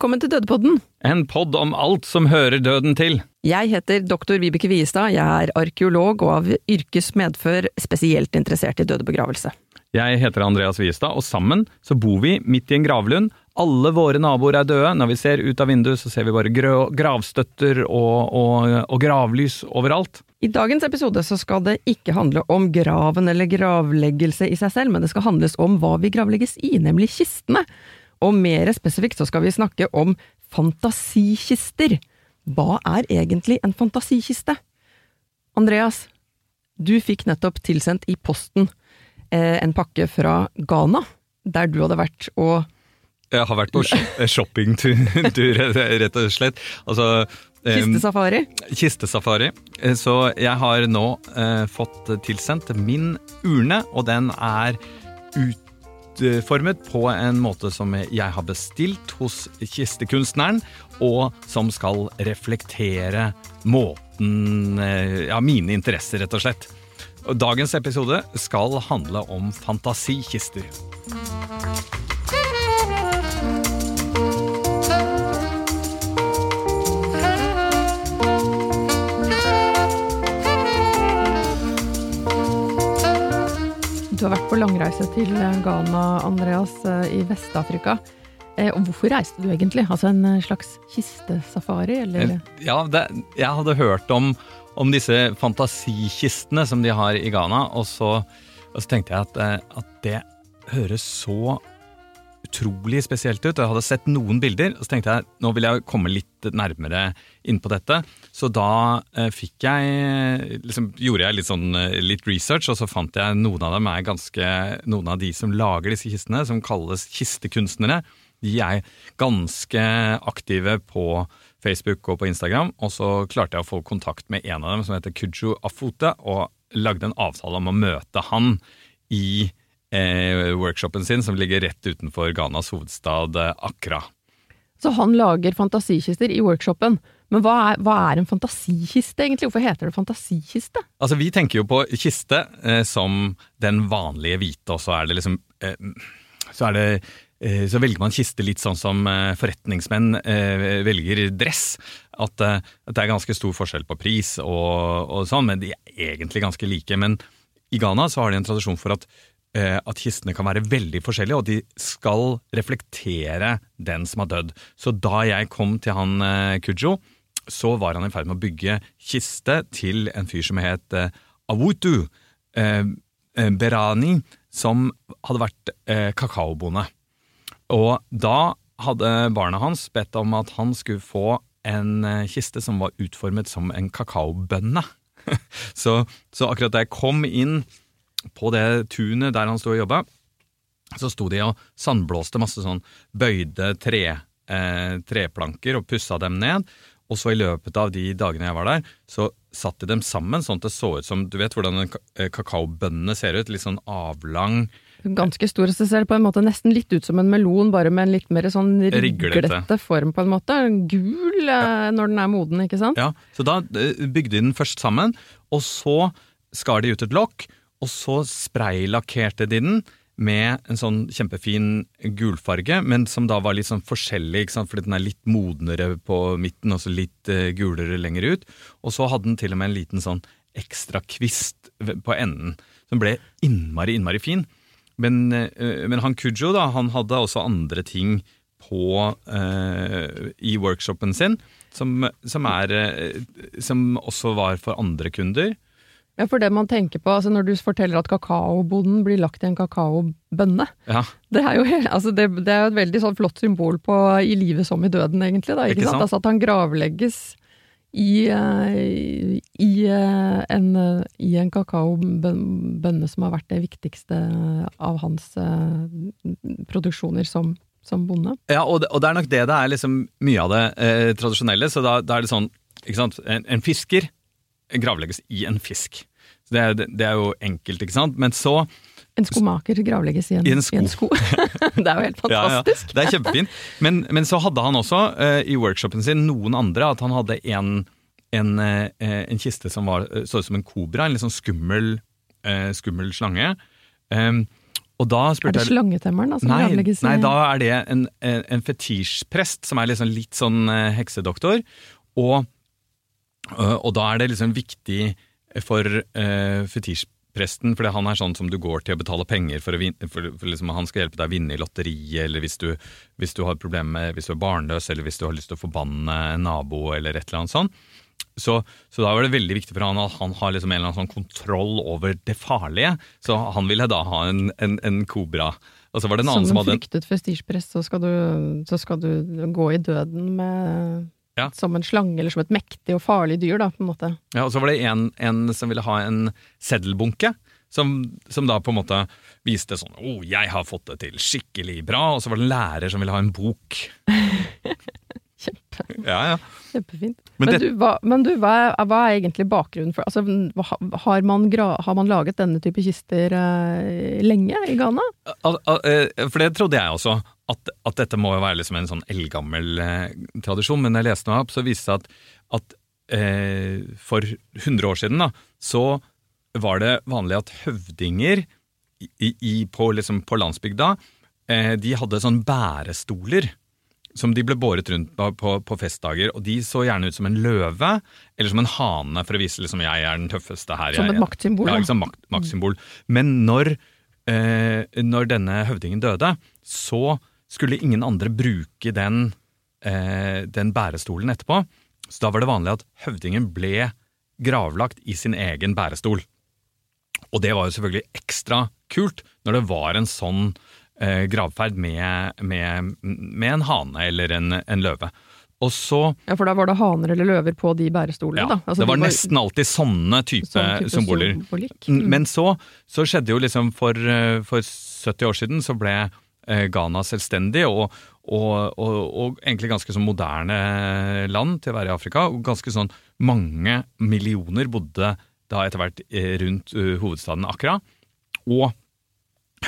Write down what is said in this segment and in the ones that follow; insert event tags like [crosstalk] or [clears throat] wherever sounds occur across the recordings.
Velkommen til Dødepodden. En pod om alt som hører døden til. Jeg heter doktor Vibeke Viestad, jeg er arkeolog og av yrkes medfør spesielt interessert i døde begravelse. Jeg heter Andreas Viestad, og sammen så bor vi midt i en gravlund. Alle våre naboer er døde. Når vi ser ut av vinduet, så ser vi bare gravstøtter og, og, og gravlys overalt. I dagens episode så skal det ikke handle om graven eller gravleggelse i seg selv, men det skal handles om hva vi gravlegges i, nemlig kistene. Og mer spesifikt så skal vi snakke om fantasikister. Hva er egentlig en fantasikiste? Andreas, du fikk nettopp tilsendt i posten eh, en pakke fra Ghana, der du hadde vært og Jeg har vært på shoppingtur, [laughs] rett og slett. Altså eh, Kistesafari? Kistesafari. Eh, så jeg har nå eh, fått tilsendt min urne, og den er ut utformet på en måte som jeg har bestilt hos kistekunstneren, og som skal reflektere måten eh, Ja, mine interesser, rett og slett. Dagens episode skal handle om fantasikister. Du har vært på langreise til Ghana, Andreas, eh, i Vest-Afrika. Eh, og hvorfor reiste du egentlig? Altså en eh, slags kistesafari, eller? Ja, det, jeg hadde hørt om, om, disse fantasikistene som de har i Ghana, og så, og så tenkte jeg at, at det høres så utrolig spesielt ut. Jeg hadde sett noen bilder, og så tenkte jeg nå vil jeg komme litt nærmere inn på dette. Så da eh, fikk jeg liksom, gjorde jeg litt, sånn, eh, litt research, og så fant jeg noen av dem er ganske Noen av de som lager disse kistene, som kalles kistekunstnere, de er ganske aktive på Facebook og på Instagram, og så klarte jeg å få kontakt med en av dem som heter Kujo Afote, og lagde en avtale om å møte han i eh, workshopen sin, som ligger rett utenfor Ghanas hovedstad Akra. Så han lager fantasikister i workshopen. Men hva er, hva er, en fantasikiste, egentlig? Hvorfor heter det fantasikiste? Altså, Vi tenker jo på kiste eh, som den vanlige hvite, og så er det liksom eh, Så er det eh, så velger man kiste litt sånn som eh, forretningsmenn velger dress. At, at, det er ganske stor forskjell på pris og, og sånn, men de er egentlig ganske like. Men i Ghana så har de en tradisjon for at Eh, at kistene kan være veldig forskjellige, og de skal reflektere den som har dødd. Så da jeg kom til han eh, Kujo, så var han i ferd med å bygge kiste til en fyr som het eh, Awutu Berani, som hadde vært kakaobonde. Og da hadde barna hans bedt om at han skulle få en kiste som var utformet som en kakaobønne. [laughs] så, så akkurat da jeg kom inn på det tunet der han sto og jobba, så sto de og sandblåste masse sånn bøyde tre, eh, treplanker og pussa dem ned. Og så i løpet av de dagene jeg var der, så satte de dem sammen sånn at det så ut som Du vet hvordan eh, kakaobønnene ser ut? Litt sånn avlang Ganske stor, så ser det på en måte nesten litt ut som en melon, bare med en litt mer sånn riglete form, på en måte. Gul ja. Eh, når den er moden, ikke sant? Ja, så da eh, bygde de den først sammen, og så skar de ut et lokk, og så spraylakkerte de den med en sånn kjempefin gulfarge, men som da var litt sånn forskjellig, fordi den er litt modnere på midten og så litt uh, gulere lenger ut. Og så hadde den til og med en liten sånn ekstra kvist på enden, som ble innmari, innmari fin. Men, uh, men han Kujo da, han hadde også andre ting på, uh, i workshopen sin, som, som, er, som også var for andre kunder. Ja, for det man tenker på, altså når du forteller at kakaobonden blir lagt i en kakaobønne ja. det, er jo, altså det, det, er jo et veldig sånn flott symbol på i livet som i døden, egentlig. Da, ikke, ikke sant? sant? Altså at han gravlegges i, i, i, uh, en, uh, i en kakaobønne som har vært det viktigste av hans produksjoner som, som bonde. Ja, og det, og det er nok det det er liksom mye av det eh, tradisjonelle. Så da, da er det sånn, ikke sant, en, en fisker gravlegges i en fisk. Så det, er, det er jo enkelt, ikke sant. Men så En skomaker gravlegges i en, I en sko. [laughs] det er jo helt fantastisk. [laughs] Ja, ja. Det er kjempefint. Men, men så hadde han også uh, i workshopen sin noen andre, at han hadde en, en, uh, en kiste som var, eh, så ut som en kobra, en litt sånn skummel, skummel slange. Um, og da Er det slangetemmeren som Nei, gravlegges i nei, da er det en, en, en fetisjprest som er liksom litt sånn heksedoktor. Og, og da er det liksom viktig for eh, fetisjpresten, fordi han er sånn som du går til å betale penger for å vinne, for, for liksom han skal hjelpe deg å vinne i lotteriet, eller hvis du, hvis du har problemer med hvis du er barnløs, eller hvis du har lyst til å forbanne en nabo, eller et eller annet sånt. Så, så da var det veldig viktig for han at han har liksom en eller annen sånn kontroll over det farlige. Så han ville da ha en, en, en kobra. Og så var det en annen Som som en Som fryktet festisjpress, så, så skal du gå i døden med Ja. Som en slange, eller som et mektig og farlig dyr, da, på en måte. Ja, og så var det en, en som ville ha en seddelbunke, som, som da på en måte viste sånn 'Å, oh, jeg har fått det til skikkelig bra', og så var det en lærer som ville ha en bok. [laughs] Kjempe, Ja, ja. kjempefint. Men Men, det- du, hva, men du, hva, er, hva er egentlig bakgrunnen for altså, har, man gra, har man laget denne type kister eh, lenge i Ghana? Eh, For det trodde jeg også, at, at dette må jo være liksom en sånn eldgammel eh, tradisjon. Men da jeg leste noe opp, så viste det seg at, at eh, for 100 år siden da, så var det vanlig at høvdinger i, i, på, liksom, på landsbygda eh, de hadde sånn bærestoler som de ble båret rundt på, på, på festdager. Og de så gjerne ut som en løve eller som en hane, for å vise liksom jeg er den tøffeste her. Som et maktsymbol, Ja, liksom, makt, maktsymbol. Men når, eh, når denne høvdingen døde, så skulle ingen andre bruke den, eh, den bærestolen etterpå. Så da var det vanlig at høvdingen ble gravlagt i sin egen bærestol. Og det var jo selvfølgelig ekstra kult når det var en sånn eh, gravferd med, med, med en hane eller en, en løve. Og så Ja, for da var det haner eller løver på de bærestolene, ja, da. Altså, Det de var nesten alltid sånne type, sånn type symboler. Mm. Men så, så skjedde jo liksom for, eh, for 70 år siden så ble eh, Ghana selvstendig og, og, og, og egentlig ganske sånn moderne land til å være i Afrika. Og ganske sånn mange millioner bodde da etter hvert eh, rundt hovedstaden Accra. Og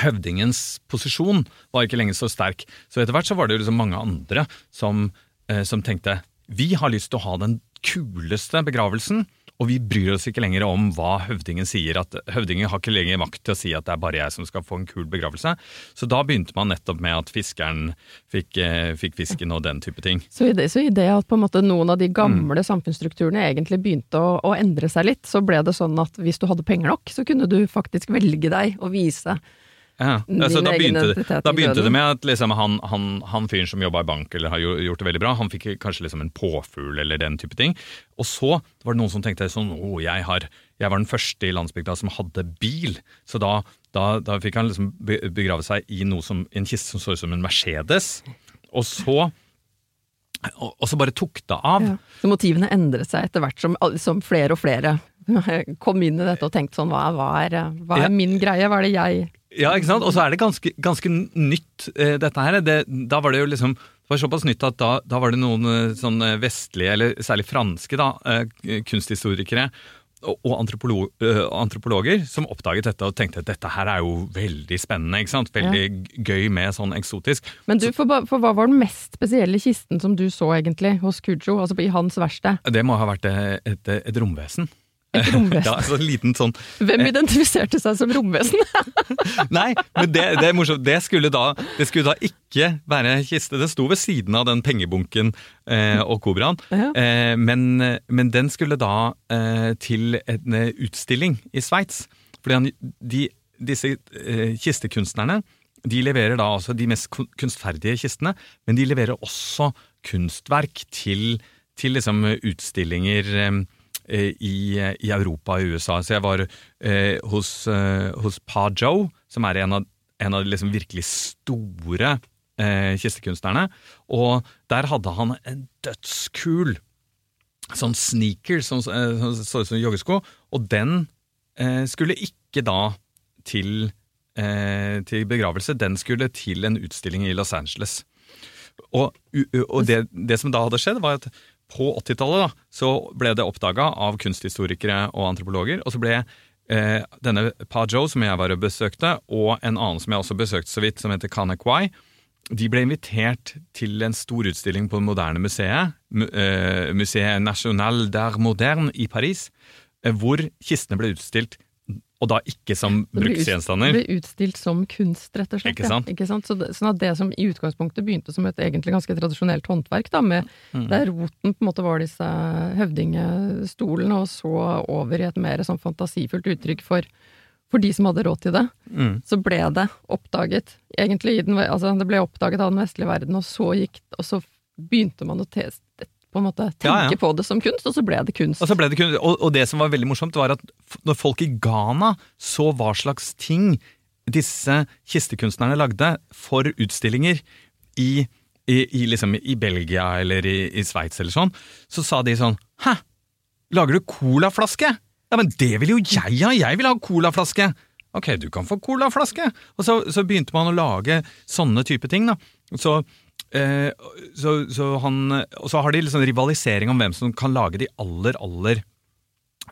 høvdingens posisjon var ikke lenger så sterk. Så etter hvert så var det jo liksom mange andre som, eh, som tenkte vi har lyst til å ha den kuleste begravelsen, og vi bryr oss ikke lenger om hva høvdingen sier. at Høvdingen har ikke lenger makt til å si at det er bare jeg som skal få en kul begravelse. Så da begynte man nettopp med at fiskeren fikk, eh, fikk fisken og den type ting. Så i, det, så i det at noen av de Mm. gamle samfunnsstrukturene egentlig begynte å, å endre seg litt, så ble det sånn at hvis du hadde penger nok, så kunne du faktisk velge deg å vise Ja, så altså, da, begynte, da begynte det med at liksom, han, han, han fyren som jobba i bank eller har gjort det veldig bra, han fikk kanskje liksom en påfugl eller den type ting. Og så var det noen som tenkte sånn å, jeg, har, jeg var den første i landsbygda som hadde bil. Så da, da, da fikk han liksom begrave seg i som, en kiste som så ut som en Mercedes. Og så, og, så bare tok det av. ja. Så motivene endret seg etter hvert som, som flere og flere [laughs] kom inn i dette og tenkte sånn hva, hva, er, hva er min greie, hva er det jeg Ja, ikke sant? Og så er det ganske, ganske nytt, eh, dette her. Det, da var det jo liksom det var såpass nytt at da, da var det noen sånn sånne vestlige, eller særlig franske, da, eh, kunsthistorikere og, og antropolo eh, antropologer som oppdaget dette og tenkte at dette her er jo veldig spennende. ikke sant? Veldig gøy med sånn eksotisk. Men du, for, for hva var den mest spesielle kisten som du så egentlig hos Kujo, altså i hans verksted? Det må ha vært et, et, et romvesen. Et romvesen. [laughs] ja, så liten sånn Hvem identifiserte seg som romvesen? [laughs] Nei, men det, det er morsomt. Det skulle, da, det skulle da ikke være kiste. Den sto ved siden av den pengebunken eh, og kobraen. Ja. Eh, men, men den skulle da eh, til en eh, utstilling i Sveits. Fordi han, de, disse eh, kistekunstnerne de leverer da altså de mest kunstferdige kistene, men de leverer også kunstverk til, til liksom utstillinger eh, i, i Europa og USA. Så jeg var eh, hos, eh, hos Pa Joe, som er en av, en av de liksom virkelig store eh, kistekunstnerne. Og der hadde han en dødskul sånn sneaker som eh, så ut som joggesko, og den eh, skulle ikke da til, eh, til begravelse, den skulle til en utstilling i Los Angeles. Og, og det, det som da hadde skjedd, var at på 80-tallet da, så ble det oppdaga av kunsthistorikere og antropologer, og så ble eh, denne Pa Joe, som jeg var og besøkte, og en annen som jeg også besøkte så vidt, som heter Kanekwai, de ble invitert til en stor utstilling på det moderne museet, eh, Museet National d'Art Moderne i Paris, eh, hvor kistene ble utstilt, og da ikke som bruksgjenstander. Det ble utstilt som kunst, rett og slett. Ikke sant? Ja. Ikke sant? Så det, sånn at det som i utgangspunktet begynte som et egentlig ganske tradisjonelt håndverk, da, med, Mm. der roten på en måte var disse høvdingestolene, og så over i et mer sånn fantasifullt uttrykk for, for de som hadde råd til det, Mm. så ble det oppdaget. Egentlig den, altså det ble oppdaget av den vestlige verden, og så gikk, og så begynte man å te, på en måte tenke Ja, ja. på det som kunst, og så ble det kunst. Og, så ble det kunst. og, og det som var veldig morsomt, var at når folk i Ghana så hva slags ting disse kistekunstnerne lagde for utstillinger i, i, i, liksom, i Belgia eller i, i Sveits eller sånn, så sa de sånn Hæ, lager du colaflaske? Ja, men det vil jo jeg ha! Jeg vil ha colaflaske! Ok, du kan få colaflaske! Og så, så begynte man å lage sånne type ting, da. Så, så, så han, og så har de liksom rivalisering om hvem som kan lage de aller, aller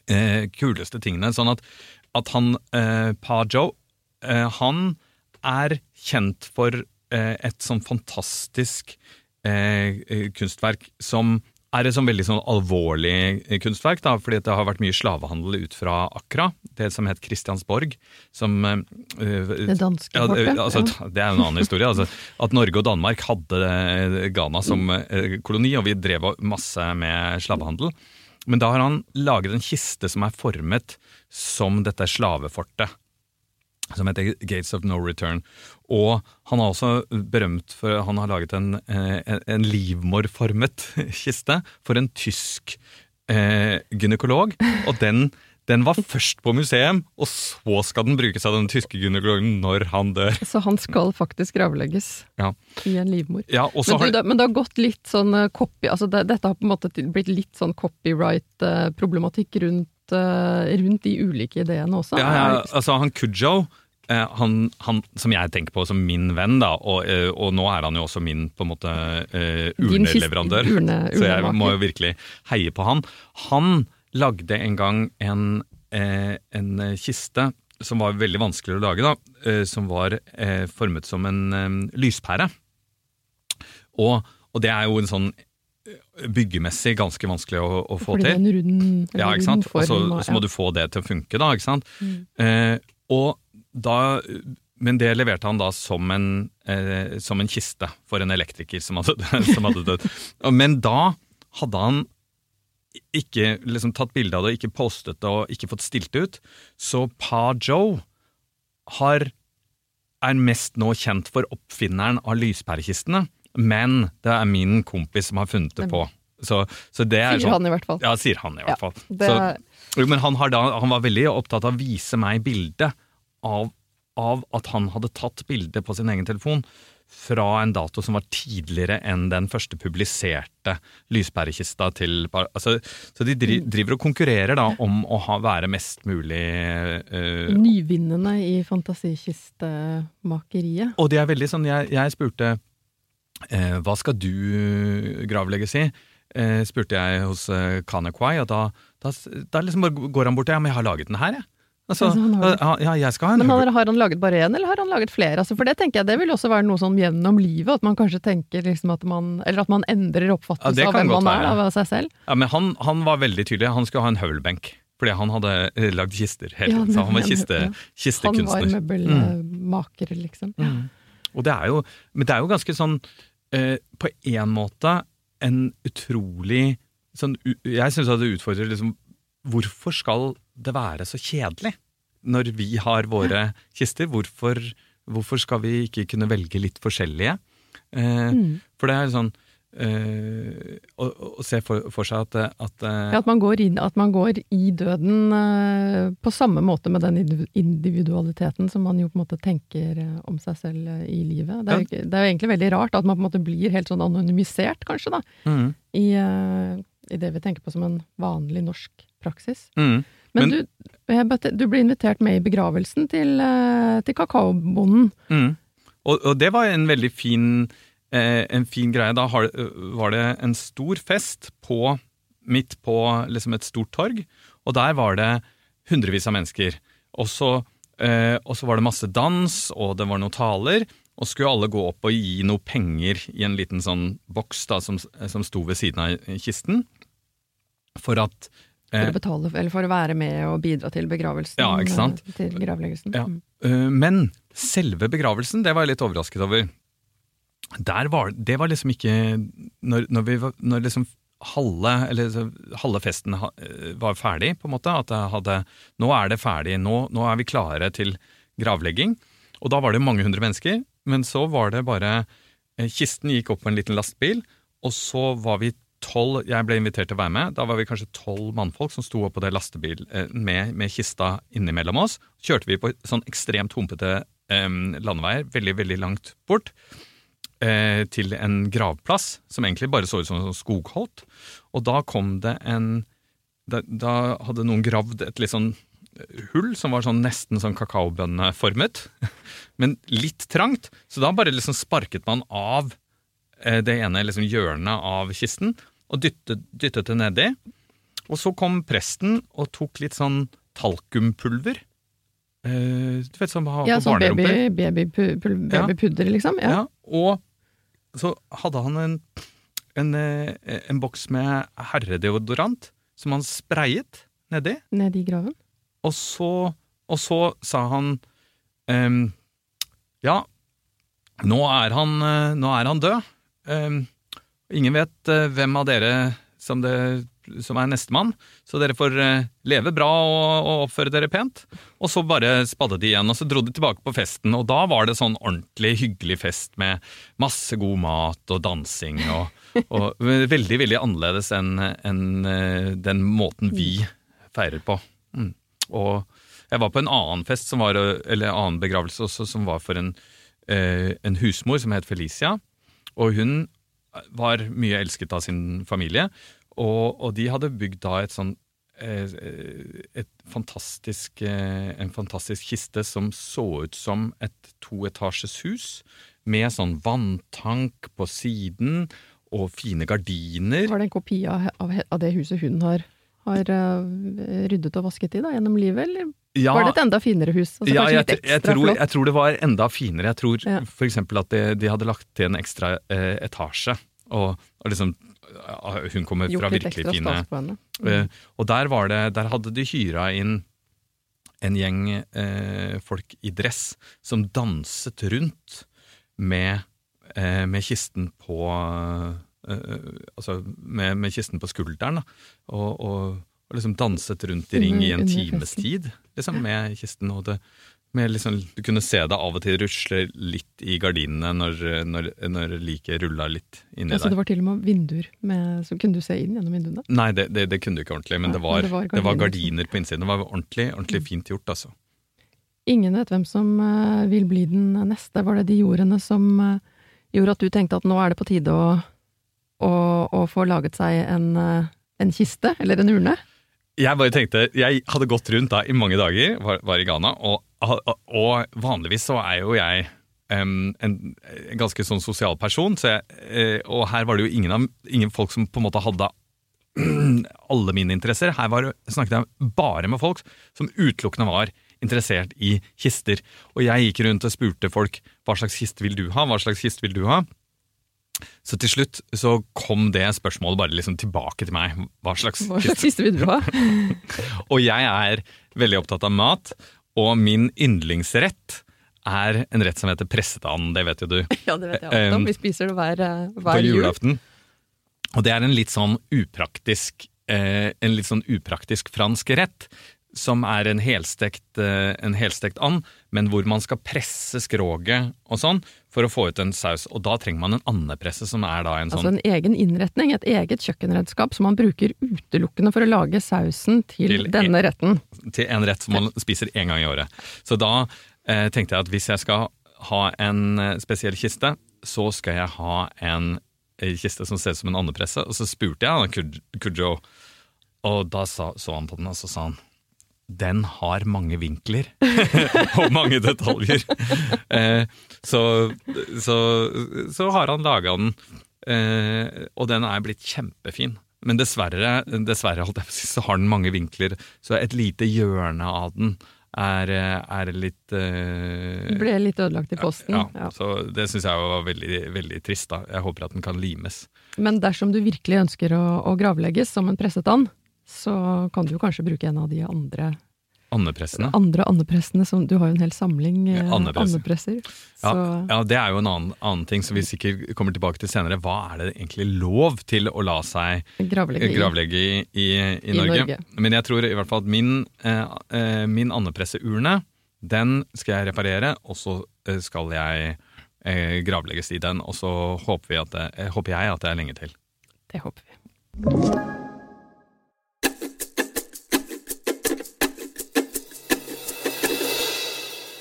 eh, kuleste tingene. Sånn at, at han, eh, Pa Joe, eh, han er kjent for eh, et sånn fantastisk eh, eh, kunstverk som er et sånn veldig sånn alvorlig eh, kunstverk, da, fordi det har vært mye slavehandel ut fra Accra, det som het Christiansborg, som uh, Det danske ja, det- fortet, altså. [laughs] Det er en annen historie. Altså, at Norge og Danmark hadde eh, Ghana som eh, koloni, og vi drev masse med slavehandel. Men da har han laget en kiste som er formet som dette slavefortet. Som heter Gates of No Return. Og han er også berømt for han har laget en, eh, en, en livmorformet [laughs] kiste for en tysk eh, gynekolog. Og den, den var først på museum, og så skal den brukes av den tyske gynekologen når han dør. Så han skal faktisk gravlegges Ja. i en livmor. Ja, Men, du, har det, men det har gått litt sånn eh, copy altså det, Dette har på en måte blitt litt sånn copyright-problematikk rundt, eh, rundt de ulike ideene også. ja, ja, altså han Kujo, eh, han, han som jeg tenker på som min venn, da, og, og nå er han jo også min på en måte urneleverandør, urne- [laughs] så jeg må jo virkelig heie på han. Han lagde en gang en, eh, en kiste som var veldig vanskelig å lage, da, eh, som var eh, formet som en eh, lyspære. Og, og det er jo en sånn eh, byggemessig ganske vanskelig å, å få fordi det til. er en rund, eller Ja, ikke sant? form, og- så må du få det til å funke, da, ikke sant? Mm. Eh, og da, men det leverte han da som en, som en kiste for en elektriker som hadde, [laughs] som hadde dødd. Men da hadde han ikke liksom tatt bilde av det, ikke postet det og ikke fått stilt det ut. Så Pa Joe har, er mest nå kjent for oppfinneren av lyspærekistene, men det er min kompis som har funnet det på. Så, så det er Sier sånn, han i hvert fall. ja, sier han i hvert fall. Så, er- jo, men han, har da, han var veldig opptatt av å vise meg bildet av, av at han hadde tatt bilde på sin egen telefon fra en dato som var tidligere enn den første publiserte lyspærekista til altså, Så de driver og konkurrerer da om å ha, være mest mulig uh, Nyvinnende i fantasikistemakeriet. Og de er veldig sånn Jeg, jeg spurte uh, hva skal du gravlegges i? Uh, spurte jeg hos eh, Kanekwai, og da, da, da liksom går han bort til ja, men jeg har laget den her, jeg. Altså, Ja, så han har det. ja, ja, jeg skal ha en Men har, har han laget bare én, eller har han laget flere? Altså, for det tenker jeg det vil også være noe sånn gjennom livet, at man kanskje tenker liksom at man Eller at man endrer oppfattelse ja, av hvem man er, av seg selv. Ja, men han, han var veldig tydelig. Han skulle ha en høvelbenk. Fordi han hadde eh, lagd kister hele Ja, tiden. Så han var kiste, ja. Han var møbelmaker, mm. liksom. Ja. Mm. Og det er jo, men det er jo ganske sånn eh, På en måte en utrolig sånn, Jeg syns det utfordrer liksom Hvorfor skal det være så kjedelig når vi har våre kister? Hvorfor, hvorfor skal vi ikke kunne velge litt forskjellige? Eh, Mm. For det er sånn eh, å, å se for, for seg at, at eh, Ja, at man går inn, at man går i døden eh, på samme måte med den individualiteten som man jo på en måte tenker eh, om seg selv eh, i livet. Det er, jo det er jo egentlig veldig rart at man på en måte blir helt sånn anonymisert, kanskje, da, mm, i, i det vi tenker på som en vanlig norsk praksis. mm. Men, Men- du, du ble invitert med i begravelsen til, eh, til kakaobonden. Mm. Og, og det var en veldig fin eh, en fin greie. Da har, var det en stor fest på, midt på liksom et stort torg, og der var det hundrevis av mennesker. Og så, eh, var det masse dans, og det var noen taler. Og skulle alle gå opp og gi noe penger i en liten sånn boks da, som, som sto ved siden av kisten. For at For å betale, eller for å være med og bidra til begravelsen. Ja, ikke sant? eh, Til gravleggelsen. Ja. Mm. Eh, Men selve begravelsen, det var jeg litt overrasket over. Der var, det var liksom ikke Når, når, vi, var- når liksom halve, eller halve festen eh, var ferdig, på en måte, at jeg hadde Nå er det ferdig, nå, nå er vi klare til gravlegging. Og da var det mange hundre mennesker, men så var det bare eh, Kisten gikk opp på en liten lastbil, og så var vi tolv Jeg ble invitert til å være med. Da var vi kanskje tolv mannfolk som sto opp på det lastebil eh, med, med kista innimellom oss. Kjørte vi på sånn ekstremt humpete eh, landeveier, veldig, veldig langt bort, eh, til en gravplass som egentlig bare så ut som en skogholt. Og da kom det en Da, da hadde noen gravd et litt sånn hull som var sånn nesten sånn kakaobønneformet, [laughs] men litt trangt. Så da bare liksom sparket man av eh, det ene liksom hjørnet av kisten og dyttet, dyttet det nedi. Og så kom presten og tok litt sånn talkumpulver. Uh, du vet som på Ja, sånn baby, barnerumper. babypu- pul- Ja. babypudder, liksom. Ja. Ja, og så hadde han en, en, eh, en boks med herredeodorant som han sprayet nedi. Nedi i graven. Og så, og så sa han um, Ja, nå er han, eh, nå er han død. Ehm, ingen vet eh, hvem av dere som, det, som er nestemann, så dere får eh, leve bra og, og oppføre dere pent. Og så bare spadde de igjen, og så dro de tilbake på festen. Og da var det sånn ordentlig hyggelig fest med masse god mat og dansing. Og, [laughs] og veldig, veldig annerledes enn enn, eh, den måten vi feirer på. Mm. Og jeg var på en annen fest, som var, eller en annen begravelse også, som var for en, en husmor som het Felicia. Og hun var mye elsket av sin familie, og, og de hadde bygd da et sånn eh, et fantastisk, eh, en fantastisk kiste som så ut som et toetasjes hus, med sånn vanntank på siden og fine gardiner. Var det en kopi av, av, det huset hun har, har eh, ryddet og vasket i da, gjennom livet, eller Ja, var det et enda finere hus? Altså, ja, jeg, jeg, tror, jeg tror det var enda finere. Jeg tror Ja. eksempel at de, de hadde lagt til en ekstra eh, etasje. Og, og liksom Hun kommer fra Gjort virkelig fine mm. Eh, og der, var det, der hadde de hyra inn en gjeng eh, folk i dress som danset rundt med, eh, med kisten på eh, Altså med, med kisten på skulderen, da. Og, og, og liksom danset rundt i ring i en times tid liksom, med kisten. Og det, med liksom, du kunne se det av og til rusle litt i gardinene når, når, når liket rulla litt inni Ja, så der. det var til og med vinduer, med, så kunne du se inn gjennom vinduene? Nei, det, det, det kunne du ikke ordentlig, men ja, det var, men det var det var gardiner. gardiner på innsiden. Det var ordentlig, ordentlig fint gjort, altså. Ingen vet hvem som eh, vil bli den neste. Var det de jordene som eh, gjorde at du tenkte at nå er det på tide å, å, å få laget seg en, eh, en kiste, eller en urne? Jeg bare tenkte, jeg hadde gått rundt da i mange dager, var, var i Ghana, og, og vanligvis så er jo jeg um, en, en ganske sånn sosial person, så jeg, eh, og her var det jo ingen, av, ingen folk som på en måte hadde [clears throat] alle mine interesser. Her var, snakket jeg bare med folk som utelukkende var interessert i kister. Og jeg gikk rundt og spurte folk hva slags kiste vil du ha, hva slags kiste vil du ha? Så til slutt så kom det spørsmålet bare liksom tilbake til meg. Hva slags Hva slags kiste vil du ha? [laughs] og jeg er veldig opptatt av mat, og min yndlingsrett er en rett som heter pressetand, det vet jo du, [laughs] Ja, det vet jeg alt om. Vi spiser det hver, eh, på hver jul. julaften. Og det er en litt sånn upraktisk, eh, en litt sånn upraktisk fransk rett, som er en helstekt, eh, en helstekt and, men hvor man skal presse skroget og sånn, for å få ut en saus. Og da trenger man en andepresse, som er da en sånn Altså en egen innretning, et eget kjøkkenredskap som man bruker utelukkende for å lage sausen til, Til- denne retten. til en rett som man spiser én gang i året. Så da eh, tenkte jeg at hvis jeg skal ha en eh, spesiell kiste, så skal jeg ha en eh, kiste som ser ut som en andepresse. Og så spurte jeg han Kujo, og da sa, så han på den, og så sa han den har mange vinkler [laughs] og mange detaljer. Eh, så, så, så har han laga den, eh, og den er blitt kjempefin. Men dessverre, dessverre si, så har den mange vinkler, så et lite hjørne av den er, er litt eh, Ble litt ødelagt i posten. Ja, ja. så det syns jeg var veldig, veldig trist. da. Jeg håper at den kan limes. Men dersom du virkelig ønsker å, å gravlegges som en presset and, så kan du jo kanskje bruke en av de andre Andepressene? Andre andepressene. Som, du har jo en hel samling eh, andepresser. Ja, ja, det er jo en annen, annen, ting som vi sikkert kommer tilbake til senere. Hva er det egentlig lov til å la seg gravlegge, gravlegge i, i, i, Norge? i, Norge? Men jeg tror i hvert fall at min, eh, eh, min andepresseurne, den skal jeg reparere, og så eh, skal jeg eh, gravlegges i den. Og så håper, eh, håper jeg at det er lenge til. Det håper vi.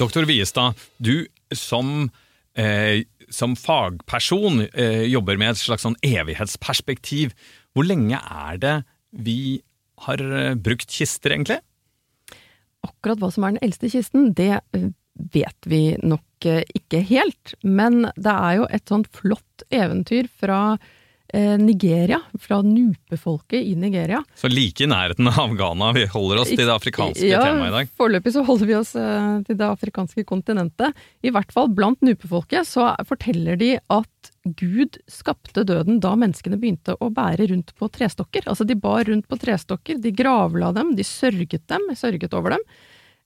Doktor Viestad, du som, eh, som fagperson eh, jobber med et slags sånn evighetsperspektiv. Hvor lenge er det vi har eh, brukt kister, egentlig? Akkurat hva som er den eldste kisten, det eh, vet vi nok eh, ikke helt. Men det er jo et sånt flott eventyr fra Nigeria, fra nupefolket i Nigeria. Så like i nærheten av Ghana, vi holder oss til det afrikanske ja, temaet i dag? Foreløpig så holder vi oss eh, til det afrikanske kontinentet. I hvert fall blant nupefolket så forteller de at Gud skapte døden da menneskene begynte å bære rundt på trestokker. Altså de bar rundt på trestokker, de gravla dem, de sørget dem, sørget over dem.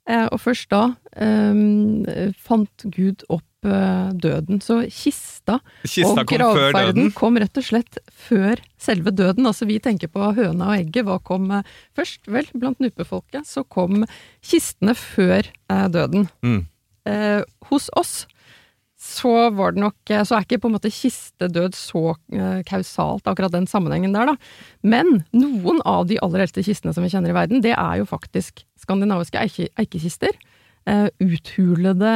Eh, og først da um, fant Gud opp døden. Så kista, kista og gravferden kom rett og slett før selve døden. Altså vi tenker på høna og egget. Hva kom uh, først? Vel, blant nupefolket så kom kistene før uh, døden. Mm. hos oss så var det nok Så er ikke på en måte kistedød så kausalt, akkurat den sammenhengen der, da. Men noen av de aller eldste kistene som vi kjenner i verden, det er jo faktisk skandinaviske eike, eikekister. Eh, uthulede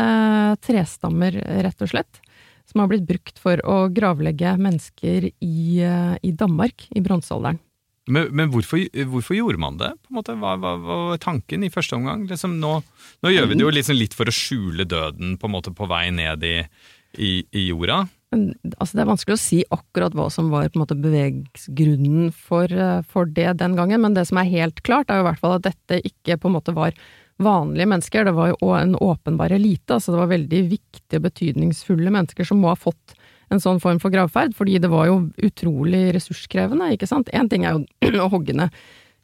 trestammer, rett og slett, som har blitt brukt for å gravlegge mennesker i, eh, i Danmark i bronsealderen. Men, men hvorfor, hvorfor, gjorde man det? På en måte, hva, hva, hva var tanken i første omgang? Liksom nå, nå, gjør vi det jo liksom litt for å skjule døden på, en måte, på vei ned i, i, i jorda. Altså, det er vanskelig å si akkurat hva som var på en måte bevegsgrunnen for, eh, for, det den gangen, men det som er helt klart, er jo i hvert fall at dette ikke på en måte var vanlige mennesker, det var jo en åpenbar elite, altså det var veldig viktige og betydningsfulle mennesker som må ha fått en sånn form for gravferd, fordi det var jo utrolig ressurskrevende, ikke sant. Én ting er jo [clears throat] å hogge ned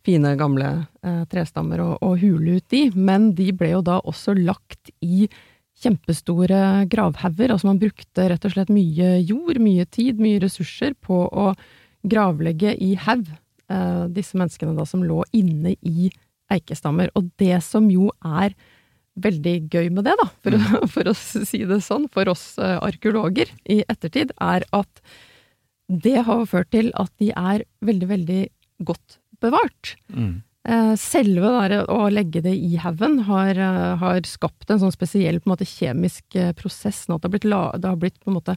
fine, gamle eh, trestammer og, og hule ut de, men de ble jo da også lagt i kjempestore gravhauger, altså man brukte rett og slett mye jord, mye tid, mye ressurser på å gravlegge i haug eh, disse menneskene da som lå inne i eikestammer. Og det som jo er veldig gøy med det, da, for, mm. å, [laughs] for å si det sånn, for oss uh, arkeologer i ettertid, er at det har ført til at de er veldig, veldig godt bevart. Mm. Uh, selve der, å legge det i haugen har, uh, har, skapt en sånn spesiell på en måte, kjemisk prosess, sånn at det har blitt, la, det har blitt på en måte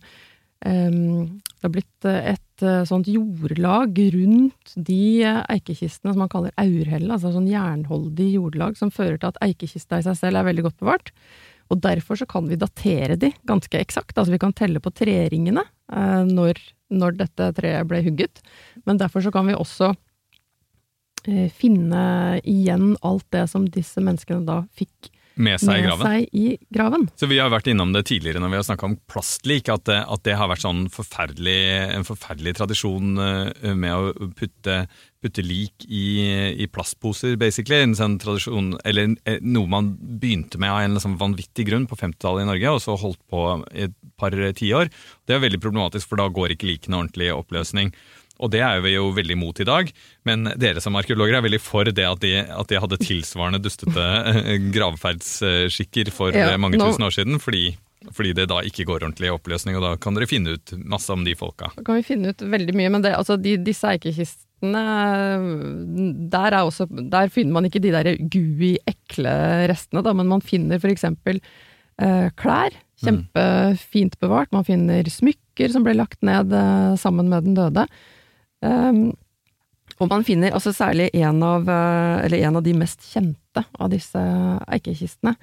um, det har blitt et eh, sånt jordlag rundt de eikekistene som man kaller aurhelle, altså sånn jernholdig jordlag som fører til at eikekista i seg selv er veldig godt bevart. Og derfor så kan vi datere de ganske eksakt, altså vi kan telle på treringene eh, når, når, dette treet ble hugget. Men derfor så kan vi også eh, finne igjen alt det som disse menneskene da fikk med seg, med seg, i graven. Så Vi har vært innom det tidligere når vi har snakka om plastlik, at at det, har vært sånn forferdelig, en forferdelig tradisjon eh, med å putte, putte lik i, i, plastposer, basically. En sånn tradisjon, eller eh, Noe man begynte med av en liksom vanvittig grunn på 50-tallet i Norge, og så holdt på i et par tiår. Det er veldig problematisk, for da går ikke likene ordentlig i oppløsning. Og det er vi jo veldig imot i dag, men dere som arkeologer er veldig for det at de, at de hadde tilsvarende dustete eh, gravferdsskikker for ja, eh, mange nå, tusen år siden, fordi, fordi, det da ikke går ordentlig i oppløsning, og da kan dere finne ut masse om de folka. Da kan vi finne ut veldig mye, men det, altså de, disse eikekistene der, også, der, finner man ikke de der gui, ekle restene, da, men man finner for eksempel eh, klær. Mm. Kjempefint bevart. Man finner smykker som ble lagt ned eh, sammen med den døde. Um, og man finner altså særlig en av, eh, en av, de mest kjente av disse eikekistene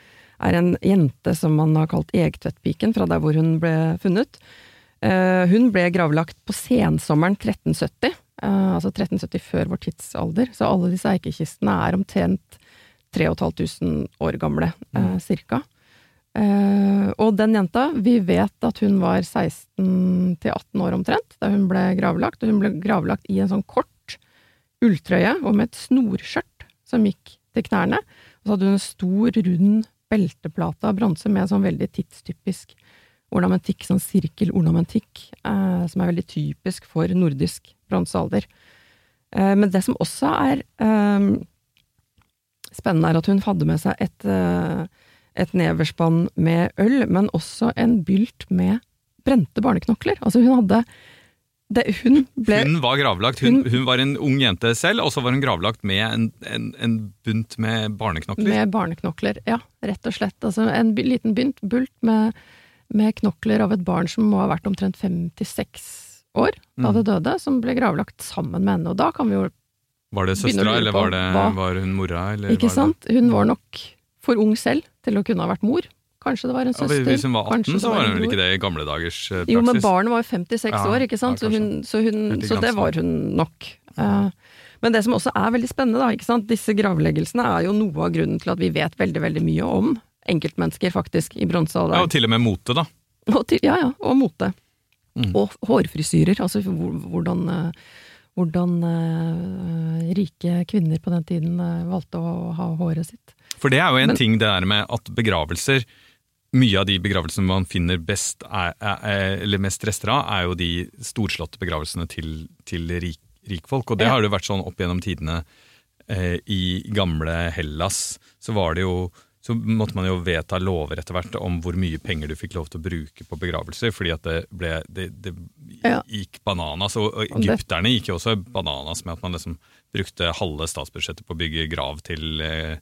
er en jente som man har kalt Egtvedtpiken, fra der hvor hun ble funnet. Uh, hun ble gravlagt på sensommeren 1370, uh, altså 1370 før vår tidsalder, så alle disse eikekistene er omtrent 3500 år gamle, uh, cirka. Og den jenta, vi vet at hun var 16 til 18 år omtrent da hun ble gravlagt, og hun ble gravlagt i en sånn kort ulltrøye og med et snorskjørt som gikk til knærne. Og så hadde hun en stor, rund belteplate av bronse med sånn veldig tidstypisk ornamentikk, sånn sirkelornamentikk, eh, som er veldig typisk for nordisk bronsealder. Eh, men det som også er eh, spennende, er at hun hadde med seg et, eh, et neverspann med øl, men også en bylt med brente barneknokler. Altså hun hadde det, hun, ble, hun var gravlagt. Hun, hun, hun, var en ung jente selv, og så var hun gravlagt med en, en, en, bunt med barneknokler. Med barneknokler, ja. Rett og slett. Altså en liten bynt, bult med, med, knokler av et barn som må ha vært omtrent fem til seks år da mm. det døde, som ble gravlagt sammen med henne. Og da kan vi jo Var det søstera, eller var, det, var, hun mora? Ikke sant. Hun var nok for ung selv til å kunne ha vært mor. Kanskje det var en søster. Ja, hvis hun var 18, så var hun vel ikke det i gamle dagers praksis? Jo, men barnet var jo 56 ja, år, ikke sant? så, hun, så, hun, så, det var hun nok. Uh, men det som også er veldig spennende, da, ikke sant? disse gravleggelsene er jo noe av grunnen til at vi vet veldig veldig mye om enkeltmennesker, faktisk, i bronsealderen. Ja, og til og med mote, da. Til, ja, ja, og mote. Mm. Og hårfrisyrer, altså hvordan, eh, hvordan uh, rike kvinner på den tiden uh, valgte å ha håret sitt. For det er jo en Men, ting det der med at begravelser mye av de begravelsene man finner best, er, er, eller mest rester av, er jo de storslåtte begravelsene til, til rik, rikfolk. Og det ja. har det vært sånn opp gjennom tidene. Eh, I gamle Hellas så var det jo så måtte man jo vedta lover etter hvert om hvor mye penger du fikk lov til å bruke på begravelser, fordi at det, ble, det, det ja. gikk bananas. Og egypterne gikk jo også bananas med at man liksom brukte halve statsbudsjettet på å bygge grav til, eh,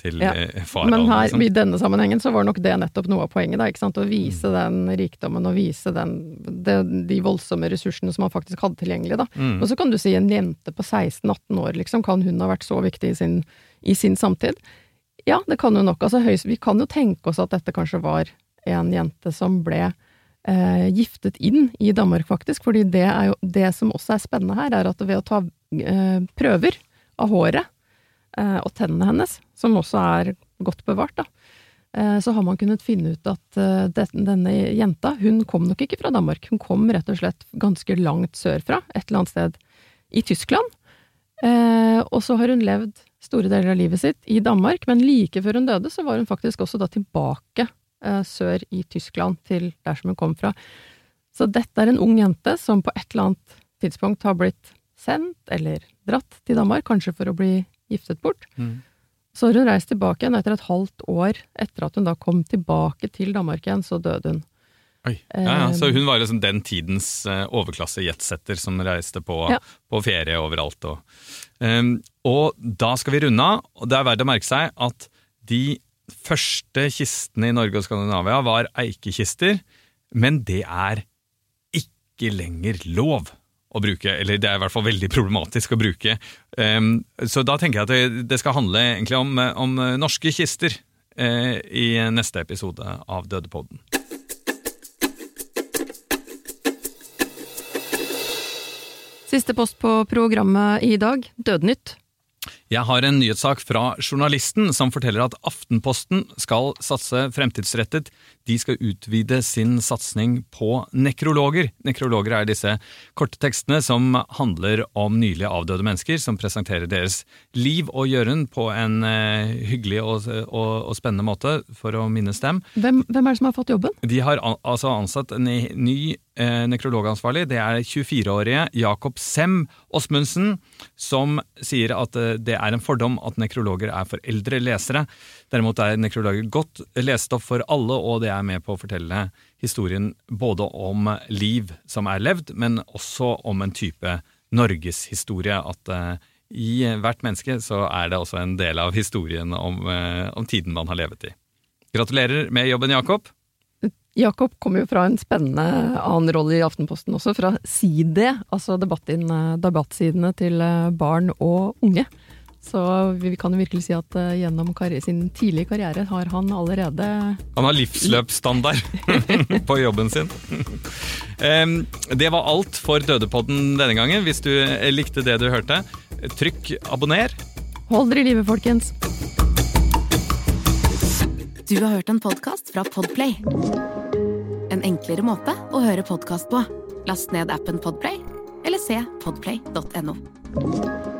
til ja. Eh. Men her, liksom. i denne sammenhengen så var nok det nettopp noe av poenget, da, ikke sant? å vise mm. den rikdommen og vise den, det, de voldsomme ressursene som man faktisk hadde tilgjengelig. Da. Mm. Og så kan du si en jente på 16-18 år, liksom, kan hun ha vært så viktig i sin, i sin samtid? Ja, det kan hun nok. Altså, høyst, vi kan jo tenke oss at dette kanskje var en jente som ble eh, giftet inn i Danmark, faktisk. fordi det, er jo, det som også er spennende her, er at ved å ta eh, prøver av håret og tennene hennes, som også er godt bevart, da, eh, så har man kunnet finne ut at eh, denne jenta, hun kom nok ikke fra Danmark. Hun kom rett og slett ganske langt sørfra, et eller annet sted i Tyskland. Og så har hun levd store deler av livet sitt i Danmark, men like før hun døde, så var hun faktisk også da tilbake sør i Tyskland, til der som hun kom fra. Så dette er en ung jente som på et eller annet tidspunkt har blitt sendt eller dratt til Danmark, kanskje for å bli giftet bort. Mm. Så har hun reist tilbake igjen etter et halvt år etter at hun da kom tilbake til Danmark igjen, så døde hun. Oi. Ja, ja, Så hun var liksom den tidens uh, overklasse jetsetter som reiste på, ja. på ferie overalt. Og, um, og, da skal vi runde av, og det er verdt å merke seg at de første kistene i Norge og Skandinavia var eikekister, men det er ikke lenger lov å bruke, eller det er i hvert fall veldig problematisk å bruke. Um, så da tenker jeg at det, det skal handle egentlig om, om norske kister uh, i neste episode av Dødepodden. Siste post på programmet i dag, Dødnytt. Jeg har en nyhetssak fra Journalisten som forteller at Aftenposten skal satse fremtidsrettet. De skal utvide sin satsing på nekrologer. Nekrologer er disse korte tekstene som handler om nylig avdøde mennesker, som presenterer deres liv og gjøren på en uh, hyggelig og, og, og, spennende måte for å minnes dem. Hvem, hvem, er det som har fått jobben? De har an, altså ansatt en ny eh, nekrologansvarlig. Det er 24-årige Jakob Sem Osmundsen, som sier at eh, det er en fordom at nekrologer er for eldre lesere. Derimot er nekrologer godt lesestoff for alle, og det er med på å fortelle historien både om liv som er levd, men også om en type norgeshistorie. At uh, i hvert menneske så er det også en del av historien om, uh, om tiden man har levet i. Gratulerer med jobben, Jakob. Jakob kommer jo fra en spennende annen rolle i Aftenposten også, fra SIDE, altså debattsidene til barn og unge. Så vi kan jo virkelig si at uh, gjennom sin tidlige karriere har han allerede Han har livsløpsstandard [laughs] på jobben sin. det var alt for Dødepodden denne gangen. Hvis du likte det du hørte, trykk abonner. Hold dere i live, folkens. Du har hørt en podkast fra Podplay. En enklere måte å høre podkast på. Last ned appen Podplay, eller se podplay.no.